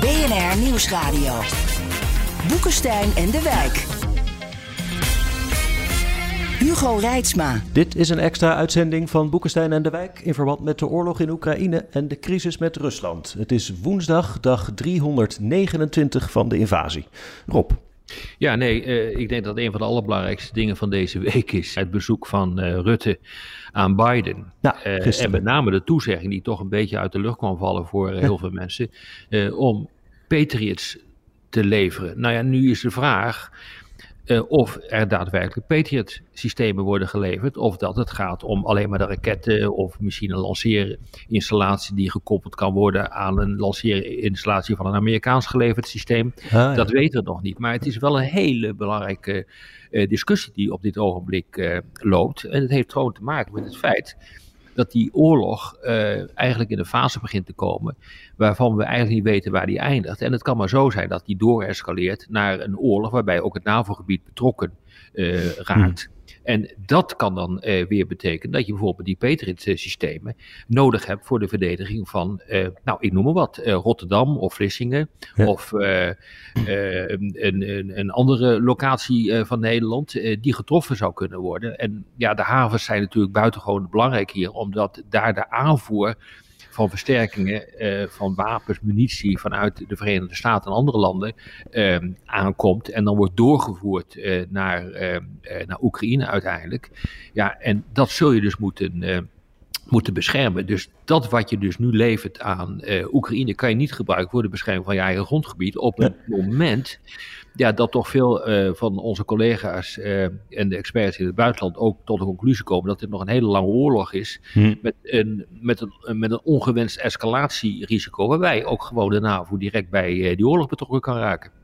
BNR Nieuwsradio. Boekenstein en de Wijk. Hugo Reitsma. Dit is een extra uitzending van Boekenstein en de Wijk in verband met de oorlog in Oekraïne en de crisis met Rusland. Het is woensdag, dag 329 van de invasie. Rob. Ja, nee, uh, ik denk dat een van de allerbelangrijkste dingen van deze week is het bezoek van uh, Rutte aan Biden. Ja, uh, en met name de toezegging die toch een beetje uit de lucht kwam vallen voor heel veel mensen, om Patriots te leveren. Nou ja, nu is de vraag uh, of er daadwerkelijk Patriot-systemen worden geleverd, of dat het gaat om alleen maar de raketten of misschien een lanceerinstallatie die gekoppeld kan worden aan een lanceerinstallatie van een Amerikaans geleverd systeem. Ah, ja. Dat weten we nog niet. Maar het is wel een hele belangrijke uh, discussie die op dit ogenblik uh, loopt. En het heeft gewoon te maken met het feit dat die oorlog uh, eigenlijk in een fase begint te komen waarvan we eigenlijk niet weten waar die eindigt. En het kan maar zo zijn dat die doorescaleert naar een oorlog waarbij ook het NAVO-gebied betrokken uh, raakt. Hmm. En dat kan dan uh, weer betekenen dat je bijvoorbeeld die Patriot-systemen nodig hebt voor de verdediging van, uh, nou ik noem maar wat, uh, Rotterdam of Vlissingen ja. of een, een, een, andere locatie van Nederland die getroffen zou kunnen worden. En ja, de havens zijn natuurlijk buitengewoon belangrijk hier, omdat daar de aanvoer van versterkingen uh, van wapens, munitie vanuit de Verenigde Staten en andere landen uh, aankomt. En dan wordt doorgevoerd uh, naar, naar Oekraïne uiteindelijk. Ja, en dat zul je dus moeten moeten beschermen. Dus dat wat je dus nu levert aan uh, Oekraïne kan je niet gebruiken voor de bescherming van je eigen grondgebied op het ja. moment ja, dat toch veel uh, van onze collega's uh, en de experts in het buitenland ook tot de conclusie komen dat dit nog een hele lange oorlog is hm. met, een, met, een, met een ongewenst escalatierisico waarbij ook gewoon de NAVO direct bij die oorlog betrokken kan raken.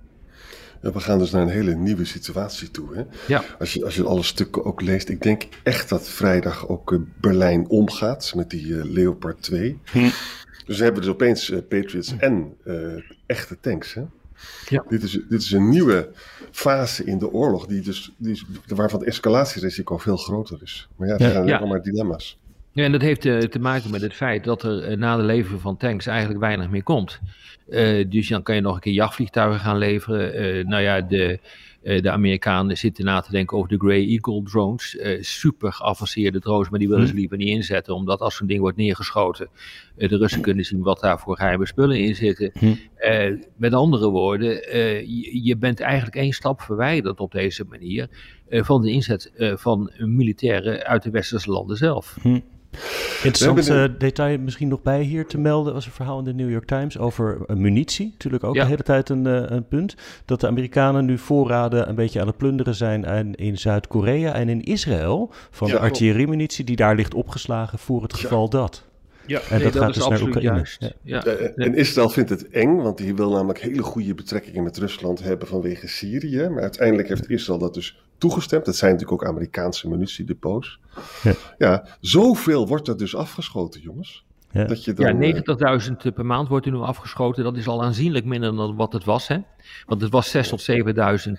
Ja, we gaan dus naar een hele nieuwe situatie toe. Hè? Ja. Als, je, als je alle stukken ook leest. Ik denk echt dat vrijdag ook uh, Berlijn omgaat met die uh, Leopard 2. Hm. Dus we hebben dus opeens uh, Patriots en echte tanks. Hè? Ja. Dit, is, dit is een nieuwe fase in de oorlog die dus, die is, waarvan het escalatierisico veel groter is. Maar ja, er zijn ja. maar dilemma's. Ja, en dat heeft uh, te maken met het feit dat er uh, na de leveren van tanks eigenlijk weinig meer komt. Uh, dus dan kan je nog een keer jachtvliegtuigen gaan leveren. nou ja, de, de Amerikanen zitten na te denken over de Grey Eagle drones. super geavanceerde drones, maar die willen ze Hm. liever niet inzetten. Omdat als zo'n ding wordt neergeschoten, de Russen kunnen zien wat daar voor geheime spullen in zitten. Hm. met andere woorden, je, je, bent eigenlijk één stap verwijderd op deze manier van de inzet van militairen uit de westerse landen zelf. Hm. Interessant uh, detail misschien nog bij hier te melden was een verhaal in de New York Times over uh, munitie. Natuurlijk ook ja. de hele tijd een, uh, een, punt. Dat de Amerikanen nu voorraden een beetje aan het plunderen zijn in, in Zuid-Korea en in Israël. Van Ja, de artilleriemunitie die daar ligt opgeslagen voor het geval dat. Ja, En dat gaat is dus naar Oekraïne. juist. Ja. Ja. Eh, En Israël vindt het eng, want die wil namelijk hele goede betrekkingen met Rusland hebben vanwege Syrië. Maar uiteindelijk heeft Israël dat dus toegestemd. Dat zijn natuurlijk ook Amerikaanse munitiedepots. Ja. Ja, zoveel wordt er dus afgeschoten, jongens. Ja. Dat je dan, Ja, eh, 90.000 per maand wordt er nu afgeschoten. Dat is al aanzienlijk minder dan wat het was. Hè? Want het was 6.000 tot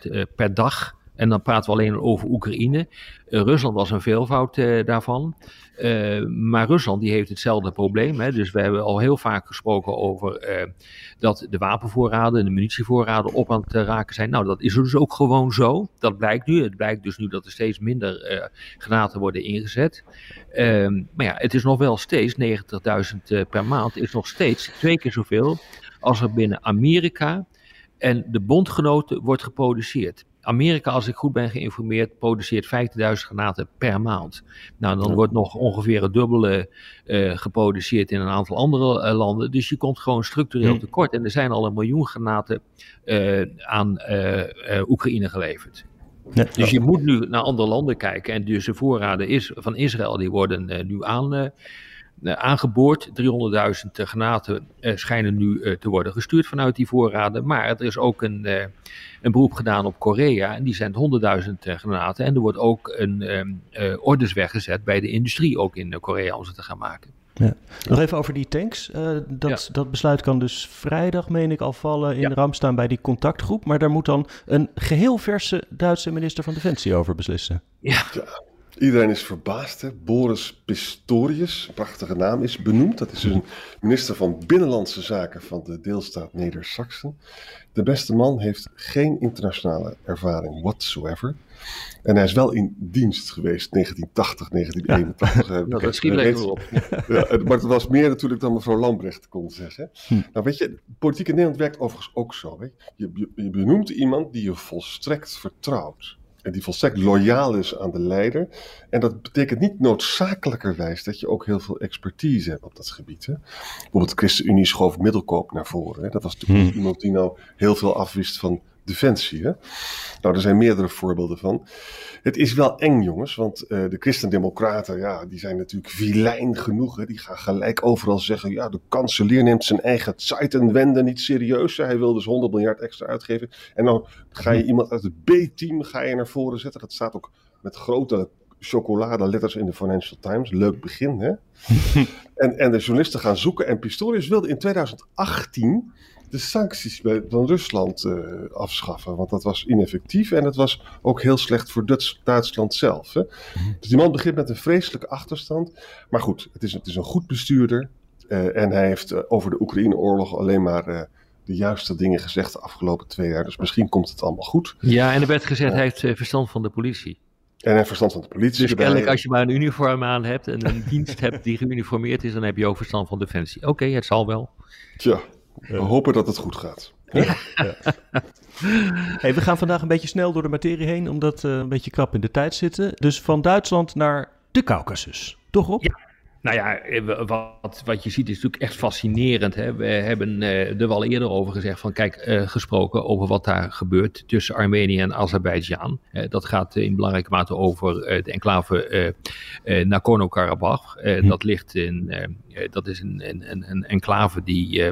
7.000 uh, per dag. En dan praten we alleen over Oekraïne. Uh, Rusland was een veelvoud uh, daarvan. Uh, maar Rusland die heeft hetzelfde probleem. Hè? Dus we hebben al heel vaak gesproken over dat de wapenvoorraden en de munitievoorraden op aan het raken zijn. Nou, dat is dus ook gewoon zo. Dat blijkt nu. Het blijkt dus nu dat er steeds minder granaten worden ingezet. Ehm, maar ja, het is nog wel steeds 90.000 per maand. Is nog steeds twee keer zoveel als er binnen Amerika en de bondgenoten wordt geproduceerd. Amerika, als ik goed ben geïnformeerd, produceert 15.000 granaten per maand. Nou, dan Ja. wordt nog ongeveer het dubbele uh, geproduceerd in een aantal andere uh, landen. Dus je komt gewoon structureel tekort. En er zijn al een miljoen granaten uh, aan Oekraïne geleverd. Ja. Dus je moet nu naar andere landen kijken. En dus de voorraden is, van Israël die worden nu aan, aangeboord. 300.000 granaten uh, schijnen nu uh, te worden gestuurd vanuit die voorraden. Maar er is ook een, een beroep gedaan op Korea. En die zendt 100.000 granaten. En er wordt ook een orders weggezet bij de industrie, ook in Korea, om ze te gaan maken. Ja. Nog even over die tanks. Uh, dat, ja. dat besluit kan dus vrijdag, meen ik, al vallen in ja. Ramstein bij die contactgroep. Maar daar moet dan een geheel verse Duitse minister van Defensie over beslissen. Ja, Iedereen is verbaasd. Hè? Boris Pistorius, een prachtige naam, is benoemd. Dat is dus een minister van Binnenlandse Zaken van de deelstaat Neder-Saxen. De beste man heeft geen internationale ervaring whatsoever. En hij is wel in dienst geweest 1980, 1981. Ja. Dat schiet lekker op. Ja, maar het was meer natuurlijk dan mevrouw Lambrecht kon zeggen. Hm. Nou weet je, politiek in Nederland werkt overigens ook zo. Je. Je, je benoemt iemand die je volstrekt vertrouwt en die volstrekt loyaal is aan de leider. En dat betekent niet noodzakelijkerwijs dat je ook heel veel expertise hebt op dat gebied. Hè? Bijvoorbeeld de ChristenUnie schoof Middelkoop naar voren. Hè? Dat was natuurlijk hmm. iemand die nou heel veel afwist van defensie. Hè? Nou, er zijn meerdere voorbeelden van. Het is wel eng, jongens, want uh, de christendemocraten, ja, die zijn natuurlijk vilijn genoeg. Hè? Die gaan gelijk overal zeggen, ja, de kanselier neemt zijn eigen Zeitenwende niet serieus. Hij wil dus 100 miljard extra uitgeven. En dan ga je iemand uit het B-team ga je naar voren zetten. Dat staat ook met grote chocoladeletters in de Financial Times. Leuk begin, hè? en, en de journalisten gaan zoeken. En Pistorius wilde in 2018 de sancties van Rusland uh, afschaffen. Want dat was ineffectief en het was ook heel slecht voor Duitsland zelf. Hè? Mhm. Dus die man begint met een vreselijke achterstand. Maar goed, het is, het is een goed bestuurder. Uh, en hij heeft uh, over de Oekraïne-oorlog alleen maar de juiste dingen gezegd de afgelopen twee jaar. Dus misschien komt het allemaal goed. Ja, en er werd gezegd, hij heeft verstand van de politie. En hij verstand van de politie. Dus kennelijk als je maar een uniform aan hebt en een dienst hebt die geuniformeerd is, dan heb je ook verstand van defensie. Oké, het zal wel. Tja, we hopen dat het goed gaat. Ja. Hey, we gaan vandaag een beetje snel door de materie heen, omdat we een beetje krap in de tijd zitten. Dus van Duitsland naar de Caucasus. Toch op? Ja. Nou ja, eh, wat, wat je ziet is natuurlijk echt fascinerend. Hè? We hebben uh, er wel eerder over gezegd van kijk, uh, gesproken over wat daar gebeurt tussen Armenië en Azerbeidzjan. Uh, dat gaat in belangrijke mate over de enclave Nagorno-Karabakh. Hm. Dat ligt in, dat is een, een, een enclave die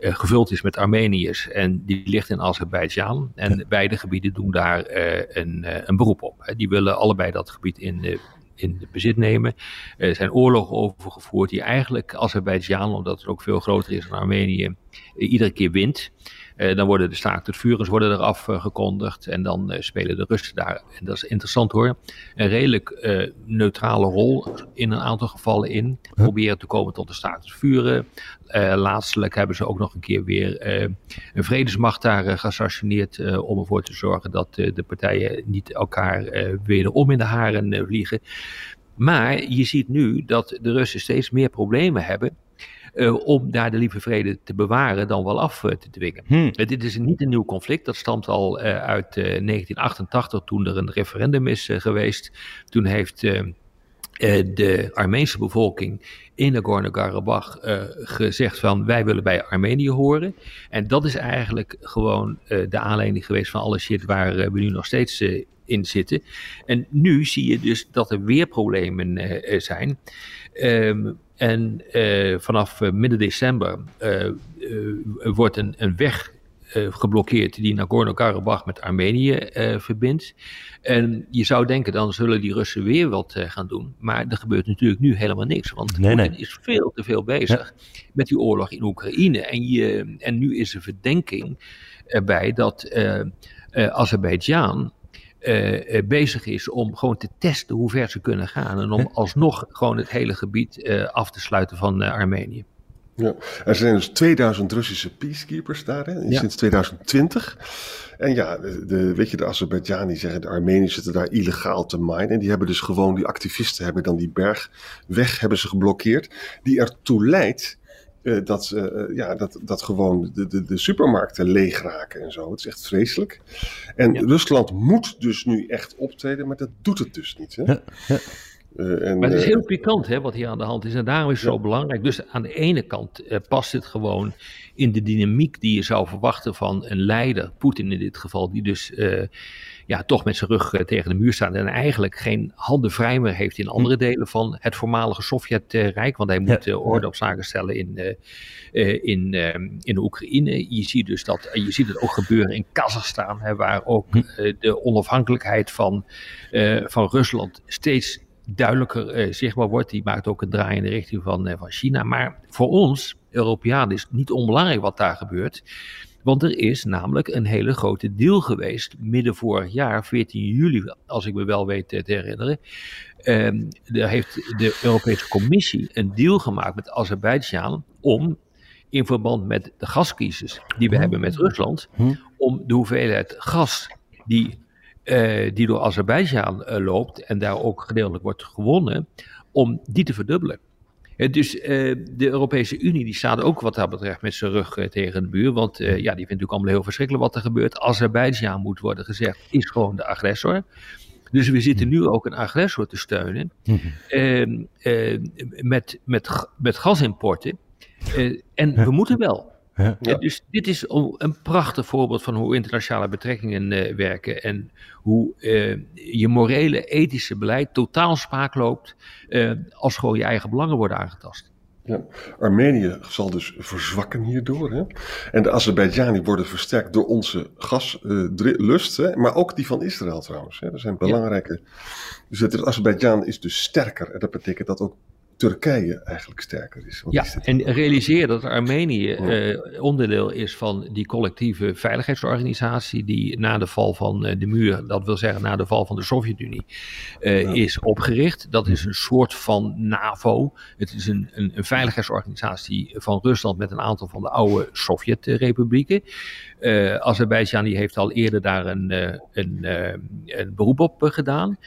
gevuld is met Armeniërs en die ligt in Azerbeidzjan. En beide gebieden doen daar een, een beroep op. Die willen allebei dat gebied in in bezit nemen. Er zijn oorlogen overgevoerd die eigenlijk Azerbeidzjan, omdat het ook veel groter is dan Armenië, iedere keer wint. Uh, dan worden de staakt het vurens worden eraf uh, gekondigd en dan uh, spelen de Russen daar, en dat is interessant hoor, een redelijk neutrale rol in een aantal gevallen in. Proberen te komen tot de staakt het vuren. laatstelijk hebben ze ook nog een keer weer een vredesmacht daar gestationeerd om ervoor te zorgen dat de partijen niet elkaar wederom in de haren vliegen. Maar je ziet nu dat de Russen steeds meer problemen hebben uh, om daar de lieve vrede te bewaren dan wel af uh, te dwingen. Hmm. Uh, dit is niet een nieuw conflict, dat stamt al uit 1988 toen er een referendum is geweest. Toen heeft de Armeense bevolking in Nagorno-Karabakh gezegd van wij willen bij Armenië horen. En dat is eigenlijk gewoon de aanleiding geweest van alle shit waar we nu nog steeds in zitten. En nu zie je dus dat er weer problemen zijn. Um, en uh, vanaf uh, midden december uh, wordt een, een weg geblokkeerd die Nagorno-Karabakh met Armenië verbindt. En je zou denken, dan zullen die Russen weer wat gaan doen. Maar er gebeurt natuurlijk nu helemaal niks. Want nee, Putin nee. is veel te veel bezig ja. met die oorlog in Oekraïne. En, je, en nu is er verdenking erbij dat Azerbeidzjan uh, bezig is om gewoon te testen hoe ver ze kunnen gaan. En om alsnog gewoon het hele gebied uh, af te sluiten van Armenië. Ja, er zijn dus 2000 Russische peacekeepers daar, hè, ja. sinds 2020. En ja, de, de, weet je, de Azerbeidzjani zeggen, de Armeniërs zitten daar illegaal te minen. En die hebben dus gewoon, die activisten hebben dan die berg weg, hebben ze geblokkeerd. Die ertoe leidt uh, dat, uh, ja, dat, dat gewoon de, de, de supermarkten leeg raken en zo. Het is echt vreselijk. En ja. Rusland moet dus nu echt optreden, maar dat doet het dus niet. Hè? Ja, ja. Uh, en, maar het is heel pikant hè, wat hier aan de hand is. En daarom is het zo belangrijk. Dus aan de ene kant past het gewoon in de dynamiek die je zou verwachten van een leider, Poetin in dit geval, die dus ja, toch met zijn rug eh, tegen de muur staat en eigenlijk geen handen vrij meer heeft in andere hm. delen van het voormalige Sovjetrijk. Want hij moet orde op zaken stellen in, in, in Oekraïne. Je ziet dus dat, je ziet het ook gebeuren in Kazachstan, hè, waar ook hm. de onafhankelijkheid van, van Rusland steeds duidelijker zichtbaar wordt. Die maakt ook een draai in de richting van, van China. Maar voor ons, Europeanen, is niet onbelangrijk wat daar gebeurt. Want er is namelijk een hele grote deal geweest midden vorig jaar, 14 juli, als ik me wel weet te herinneren. Um, er heeft de Europese Commissie een deal gemaakt met Azerbeidzjan om in verband met de gascrisis die we hebben met Rusland, om de hoeveelheid gas die, uh, die door Azerbeidzjan uh, loopt en daar ook gedeeltelijk wordt gewonnen, om die te verdubbelen. Dus uh, de Europese Unie die staat ook wat dat betreft met zijn rug tegen de buur. Want ja, die vindt natuurlijk allemaal heel verschrikkelijk wat er gebeurt. Azerbeidzjan moet worden gezegd, is gewoon de agressor. Dus we zitten nu ook een agressor te steunen mm-hmm. met, met, met gasimporten. en we moeten wel. Ja. Dus dit is een prachtig voorbeeld van hoe internationale betrekkingen uh, werken en hoe uh, je morele, ethische beleid totaal spaak loopt uh, als gewoon je eigen belangen worden aangetast. Ja. Armenië zal dus verzwakken hierdoor. Hè? En de Azerbeidzjani worden versterkt door onze gaslust, hè? maar ook die van Israël trouwens. Hè? Dat zijn belangrijke. Ja. Dus het Azerbeidzjan is dus sterker. En dat betekent dat ook Turkije eigenlijk sterker is. ja, en realiseer dat Armenië uh, onderdeel is van die collectieve veiligheidsorganisatie die na de val van uh, de muur, dat wil zeggen na de val van de Sovjet-Unie, uh, ja. is opgericht. Dat is een soort van NAVO. Het is een, een, een, veiligheidsorganisatie van Rusland met een aantal van de oude Sovjet-republieken. Azerbeidzjan heeft al eerder daar een, een, een beroep op gedaan.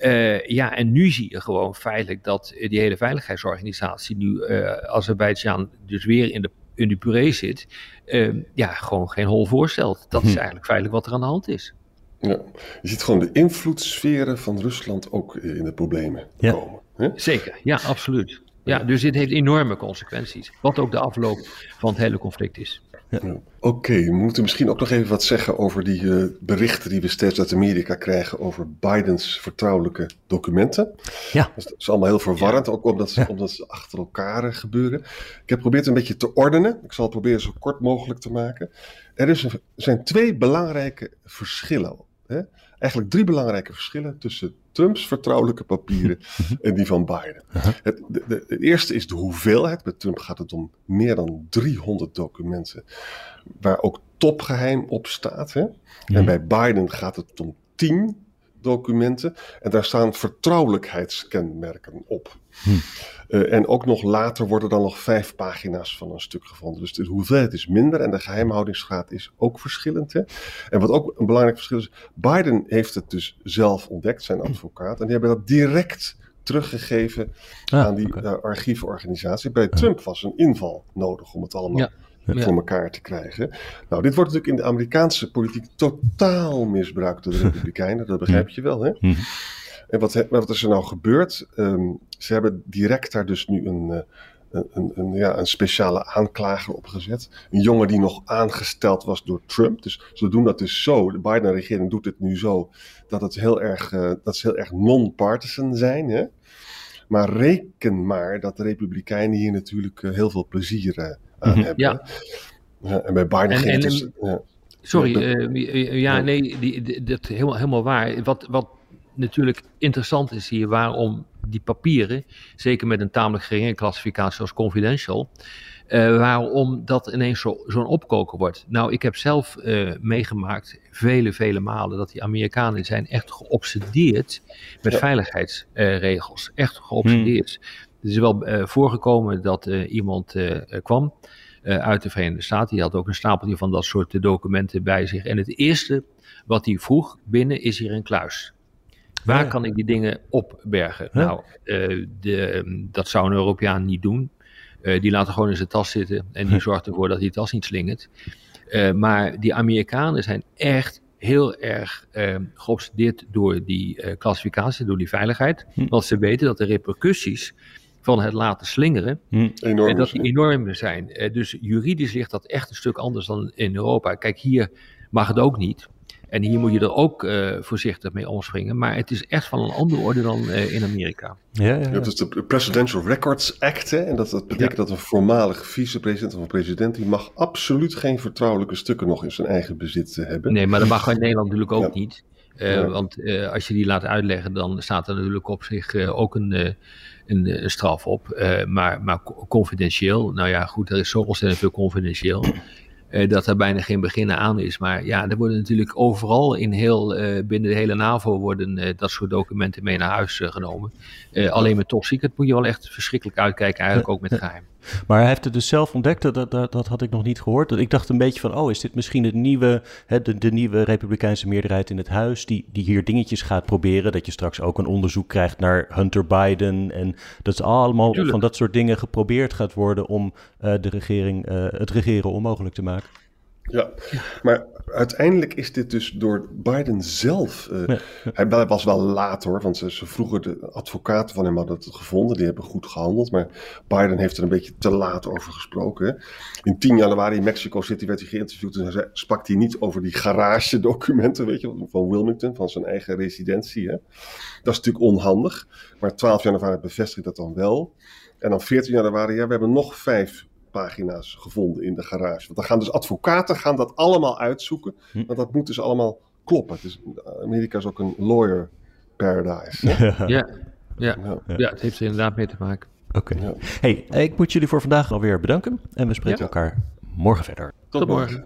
Uh, ja, en nu zie je gewoon feitelijk dat die hele veiligheidsorganisatie nu uh, Azerbeidzjan dus weer in de, in de puree zit. Uh, ja, gewoon geen hol voorstelt. Dat is hm. eigenlijk feitelijk wat er aan de hand is. Ja, je ziet gewoon de invloedssferen van Rusland ook in de problemen ja. komen. Hè? Zeker, ja, absoluut. Ja, dus dit heeft enorme consequenties. Wat ook de afloop van het hele conflict is. Ja. Oké, okay, we moeten misschien ook nog even wat zeggen over die uh, berichten die we steeds uit Amerika krijgen over Bidens vertrouwelijke documenten. Ja. Dat is allemaal heel verwarrend, ja. ook omdat ze, ja. omdat ze achter elkaar gebeuren. Ik heb geprobeerd een beetje te ordenen. Ik zal het proberen zo kort mogelijk te maken. Er, is een, er zijn twee belangrijke verschillen. Hè? Eigenlijk drie belangrijke verschillen tussen Trumps vertrouwelijke papieren en die van Biden. Uh-huh. Het, de, de, het, eerste is de hoeveelheid. Bij Trump gaat het om meer dan 300 documenten, waar ook topgeheim op staat. Hè? En bij Biden gaat het om 10 documenten en daar staan vertrouwelijkheidskenmerken op. Hm. Uh, en ook nog later worden dan nog vijf pagina's van een stuk gevonden. Dus de hoeveelheid is minder en de geheimhoudingsgraad is ook verschillend. Hè? En wat ook een belangrijk verschil is, Biden heeft het dus zelf ontdekt, zijn advocaat, en die hebben dat direct teruggegeven ah, aan die okay. uh, archieforganisatie. Bij Trump was een inval nodig om het allemaal ja ja. voor elkaar te krijgen. Nou, dit wordt natuurlijk in de Amerikaanse politiek totaal misbruikt door de Republikeinen, dat begrijp je wel. Hè? -hmm. En wat, wat, is er nou gebeurd? Um, ze hebben direct daar dus nu een, een, een, een, ja, een speciale aanklager opgezet. Een jongen die nog aangesteld was door Trump. Dus ze doen dat dus zo. De Biden-regering doet het nu zo dat, het heel erg, uh, dat ze heel erg non-partisan zijn. Hè? Maar reken maar dat de Republikeinen hier natuurlijk uh, heel veel plezier aan mm -hmm. hebben. Ja. ja. en bij Biden ging het dus... Ja. Sorry, uh, ja, nee, die, die, dat helemaal, helemaal waar. Wat, wat natuurlijk interessant is hier, waarom die papieren, zeker met een tamelijk geringe klassificatie als confidential, uh, waarom dat ineens zo'n zo opkoker wordt. Nou, ik heb zelf uh, meegemaakt, vele, vele malen, dat die Amerikanen zijn echt geobsedeerd met ja. veiligheidsregels. Uh, echt geobsedeerd. Hmm. Het is wel voorgekomen dat iemand kwam uit de Verenigde Staten. Die had ook een stapeltje van dat soort documenten bij zich. En het eerste wat hij vroeg binnen is hier een kluis. Waar ja. kan ik die dingen opbergen? Huh? Nou, uh, de, dat zou een Europeaan niet doen. Uh, die laat er gewoon in zijn tas zitten en die zorgt ervoor dat die tas niet slingert. Uh, maar die Amerikanen zijn echt heel erg geobsedeerd door die klassificatie, door die veiligheid. Hm. Want ze weten dat de repercussies van het laten slingeren, hm. enorm en dat die enorm zijn. dus juridisch ligt dat echt een stuk anders dan in Europa. Kijk, hier mag het ook niet. En hier moet je er ook uh, voorzichtig mee omspringen. Maar het is echt van een andere orde dan uh, in Amerika. Ja, ja, is de Presidential Records Act. Hè? En dat, dat betekent ja. dat een voormalig vicepresident of een president... die mag absoluut geen vertrouwelijke stukken nog in zijn eigen bezit hebben. Nee, maar dat mag in Nederland natuurlijk ook ja. niet. Ja. Want als je die laat uitleggen, dan staat er natuurlijk op zich ook een, een, een, straf op. maar, maar confidentieel, nou ja, goed, er is zo ontzettend veel confidentieel. uh, dat er bijna geen begin aan is. Maar ja, er worden natuurlijk overal in heel, uh, binnen de hele NAVO worden uh, dat soort documenten mee naar huis genomen. alleen met top secret moet je wel echt verschrikkelijk uitkijken, eigenlijk ook met geheim. Maar hij heeft het dus zelf ontdekt, dat, dat, dat had ik nog niet gehoord. Ik dacht een beetje van, oh, is dit misschien het nieuwe, hè, de, de nieuwe republikeinse meerderheid in het huis, die, die hier dingetjes gaat proberen, dat je straks ook een onderzoek krijgt naar Hunter Biden en dat allemaal Tuurlijk. van dat soort dingen geprobeerd gaat worden om uh, de regering, uh, het regeren onmogelijk te maken. Ja, maar uiteindelijk is dit dus door Biden zelf. Uh, Hij was wel laat hoor, want ze, ze vroegen de advocaten van hem hadden het gevonden. Die hebben goed gehandeld. Maar Biden heeft er een beetje te laat over gesproken. In 10 januari in Mexico City werd hij geïnterviewd. En hij sprak hij niet over die garage-documenten, weet je, van Wilmington, van zijn eigen residentie. Hè. Dat is natuurlijk onhandig. Maar 12 januari bevestigt dat dan wel. En dan 14 januari, ja, we hebben nog vijf pagina's gevonden in de garage. Want dan gaan dus advocaten gaan dat allemaal uitzoeken. Hm. Want dat moet dus allemaal kloppen. Dus Amerika is ook een lawyer paradise. Ja. Ja. Ja. ja, het heeft er inderdaad mee te maken. Oké. Ja. Hey, ik moet jullie voor vandaag alweer bedanken. En we spreken elkaar morgen verder. Tot, morgen.